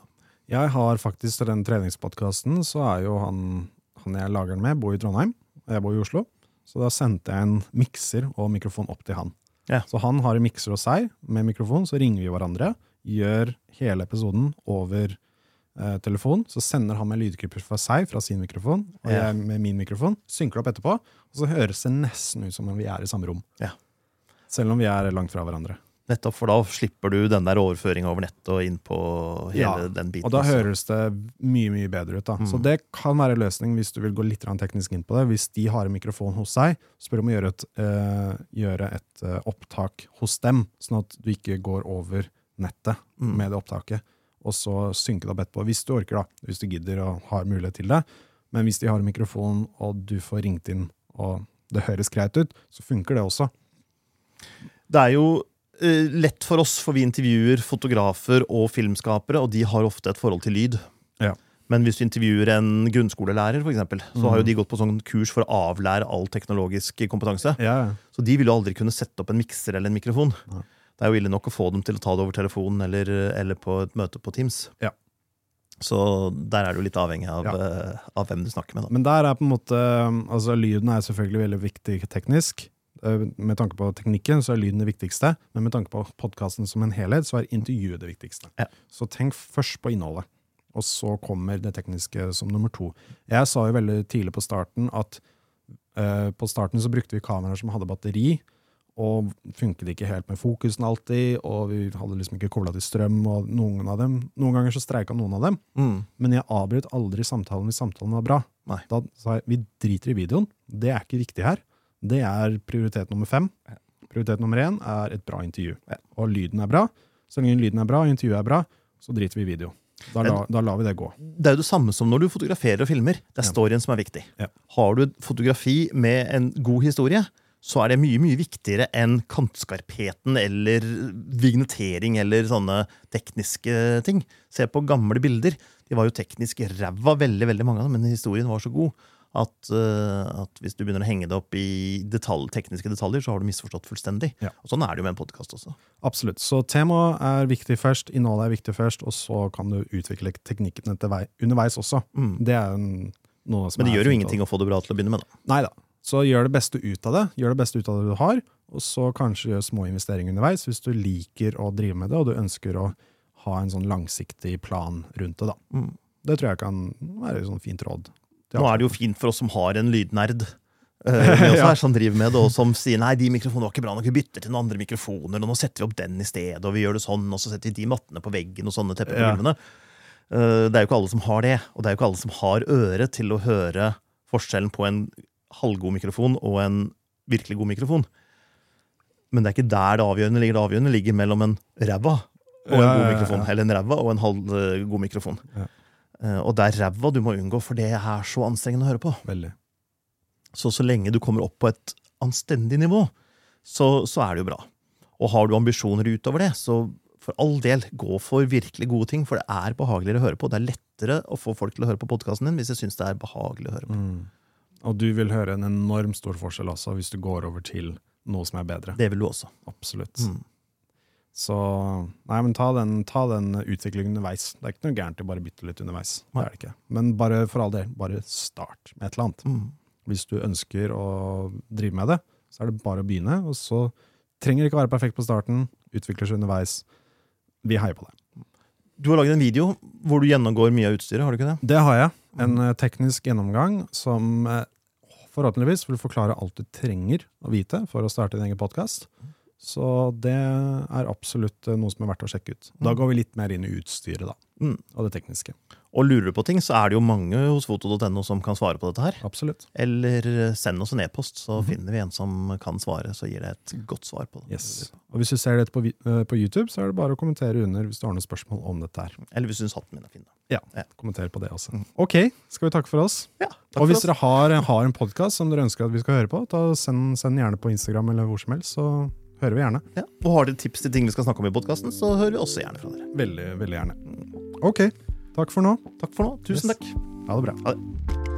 A: Jeg har faktisk til den treningspodkasten, så er jo han, han jeg lager den med, bor i Trondheim, og jeg bor i Oslo. Så da sendte jeg en mikser og mikrofon opp til han.
B: Ja.
A: Så han har en mikser hos seg med mikrofon, så ringer vi hverandre, gjør hele episoden over eh, telefon. Så sender han med lydklipper fra seg, fra sin mikrofon, og jeg med min mikrofon. Synker det opp etterpå, og så høres det nesten ut som om vi er i samme rom.
B: Ja.
A: Selv om vi er langt fra hverandre.
B: Nettopp, for da slipper du den der overføringa over nettet og inn på hele
A: Ja,
B: den biten.
A: Og da
B: også.
A: høres det mye mye bedre ut. da.
B: Mm.
A: Så det kan være en løsning hvis du vil gå litt teknisk inn på det. Hvis de har en mikrofon hos seg, spør om å gjøre et, øh, gjøre et øh, opptak hos dem, sånn at du ikke går over nettet
B: Mm.
A: med det opptaket, og så synke det opp etterpå. Hvis du orker, da. Hvis du gidder og har mulighet til det. Men hvis de har en mikrofon, og du får ringt inn, og det høres greit ut, så funker det også.
B: Det er jo uh, lett for oss, for vi intervjuer fotografer og filmskapere, og de har ofte et forhold til lyd.
A: Ja.
B: Men hvis du intervjuer en grunnskolelærer, for eksempel, så har jo
A: Mhm.
B: de gått på sånn kurs for å avlære all teknologisk kompetanse.
A: Ja,
B: Så de vil jo aldri kunne sette opp en mikser eller en mikrofon.
A: Nei.
B: Det er jo ille nok å få dem til å ta det over telefonen eller, eller på et møte på Teams.
A: Ja.
B: Så der er du litt avhengig av,
A: Ja.
B: eh, av hvem du snakker med. Da.
A: Men der er på en måte Altså, lyden er selvfølgelig veldig viktig teknisk. Eh, Med tanke på teknikken så er lyden det viktigste, men med tanke på podkasten som en helhet, så er intervjuet det viktigste.
B: Ja.
A: Så tenk først på innholdet, og så kommer det tekniske som nummer to. Jeg sa jo veldig tidlig på starten at uh, på starten så brukte vi kameraer som hadde batteri, og funket ikke helt med fokusen alltid, og vi hadde liksom ikke kobla til strøm, og noen av dem Noen ganger så streika noen av dem.
B: Mm.
A: Men jeg avbrøt aldri samtalen hvis samtalen var bra.
B: Nei.
A: Da sa jeg vi driter i videoen. Det er ikke viktig her. Det er prioritet nummer fem. Prioritet nummer én er et bra intervju. Og lyden er bra. Så lenge lyden er bra, intervjuet er bra, så driter vi i video. Da, la, da lar vi det gå.
B: Det er jo det samme som når du fotograferer og filmer. Det er storyen som er viktig.
A: Ja.
B: Har du et fotografi med en god historie, så er det mye mye viktigere enn kantskarpheten eller vignettering eller sånne tekniske ting. Se på gamle bilder. De var jo teknisk ræva, veldig veldig mange av dem, men historien var så god at, uh, at hvis du begynner å henge det opp i detalj, tekniske detaljer, så har du misforstått fullstendig.
A: Ja.
B: Og Sånn er det jo med en podkast også.
A: Absolutt. Så temaet er viktig først, innholdet er viktig først, og så kan du utvikle teknikken underveis også.
B: Mm.
A: Det er en noe som
B: Men det
A: er
B: gjør jo ingenting å få det bra til å begynne med. da.
A: Nei da. Så gjør det beste ut av det. Gjør det beste ut av det du har, og så kanskje gjør små investeringer underveis hvis du liker å drive med det, og du ønsker å ha en sånn langsiktig plan rundt det. da.
B: Mm.
A: Det tror jeg kan være et sånn fint råd.
B: Nå er det jo fint for oss som har en lydnerd. eh, med oss
A: Ja.
B: som driver med det, og som sier nei, de mikrofonene var ikke bra nok, vi bytter til noen andre mikrofoner, og nå setter vi opp den i stedet, og vi gjør det sånn, og så setter vi de mattene på veggen og sånne tepper på
A: Ja.
B: gulvene. Eh, Det er jo ikke alle som har det, og det er jo ikke alle som har øre til å høre forskjellen på en halvgod mikrofon og en virkelig god mikrofon. Men det er ikke der det avgjørende ligger. Det avgjørende ligger mellom en ræva og en
A: Ja,
B: god
A: mikrofon. ja,
B: mikrofon.
A: ja.
B: Eller en ræva og en halvgod mikrofon.
A: Ja.
B: Eh, Og det er ræva du må unngå, for det er så anstrengende å høre på.
A: Veldig.
B: Så så lenge du kommer opp på et anstendig nivå, så, så er det jo bra. Og har du ambisjoner utover det, så for all del, gå for virkelig gode ting, for det er behageligere å høre på. Det er lettere å få folk til å høre på podkasten din hvis de syns det er behagelig å høre på.
A: Mm. Og du vil høre en enorm stor forskjell også hvis du går over til noe som er bedre.
B: Det vil du også.
A: Absolutt.
B: Mm.
A: Så nei, men ta den, ta den utviklingen underveis. Det er ikke noe gærent i bare bytte litt underveis. Det er det ikke. Men bare for all del, bare start med et eller annet.
B: Mm.
A: Hvis du ønsker å drive med det, så er det bare å begynne. Og så trenger det ikke være perfekt på starten. Utvikler seg underveis. Vi heier på deg.
B: Du har laget en video hvor du gjennomgår mye av utstyret, har du ikke det?
A: Det har jeg. En eh, teknisk gjennomgang som eh, forhåpentligvis vil forklare alt du trenger å vite for å starte din egen podkast. Så det er absolutt eh, noe som er verdt å sjekke ut. Da går vi litt mer inn i utstyret da,
B: Mm.
A: og det tekniske.
B: Og lurer du på ting, så er det jo mange hos foto.no som kan svare på dette her.
A: Absolutt.
B: Eller eh, send oss en e-post, så
A: mm.
B: finner vi en som kan svare. Så gir det et godt svar på det.
A: Yes. Og hvis du ser dette på, eh, på YouTube, så er det bare å kommentere under hvis du har noen spørsmål om dette her.
B: Eller hvis du syns hatten min er fin. da.
A: Kommenter på det også.
B: Mm.
A: Ok, skal vi takke for oss?
B: Ja, takk
A: og hvis dere har, har en podkast som dere ønsker at vi skal høre på, da send, send gjerne på Instagram eller hvor som helst, så hører vi gjerne.
B: Ja. Og har dere tips til ting vi skal snakke om i podkasten, så hører vi også gjerne fra dere.
A: Veldig, veldig gjerne. Ok, takk for nå.
B: Takk for nå. Tusen
A: Yes.
B: takk.
A: Ha det bra.
B: Ha det.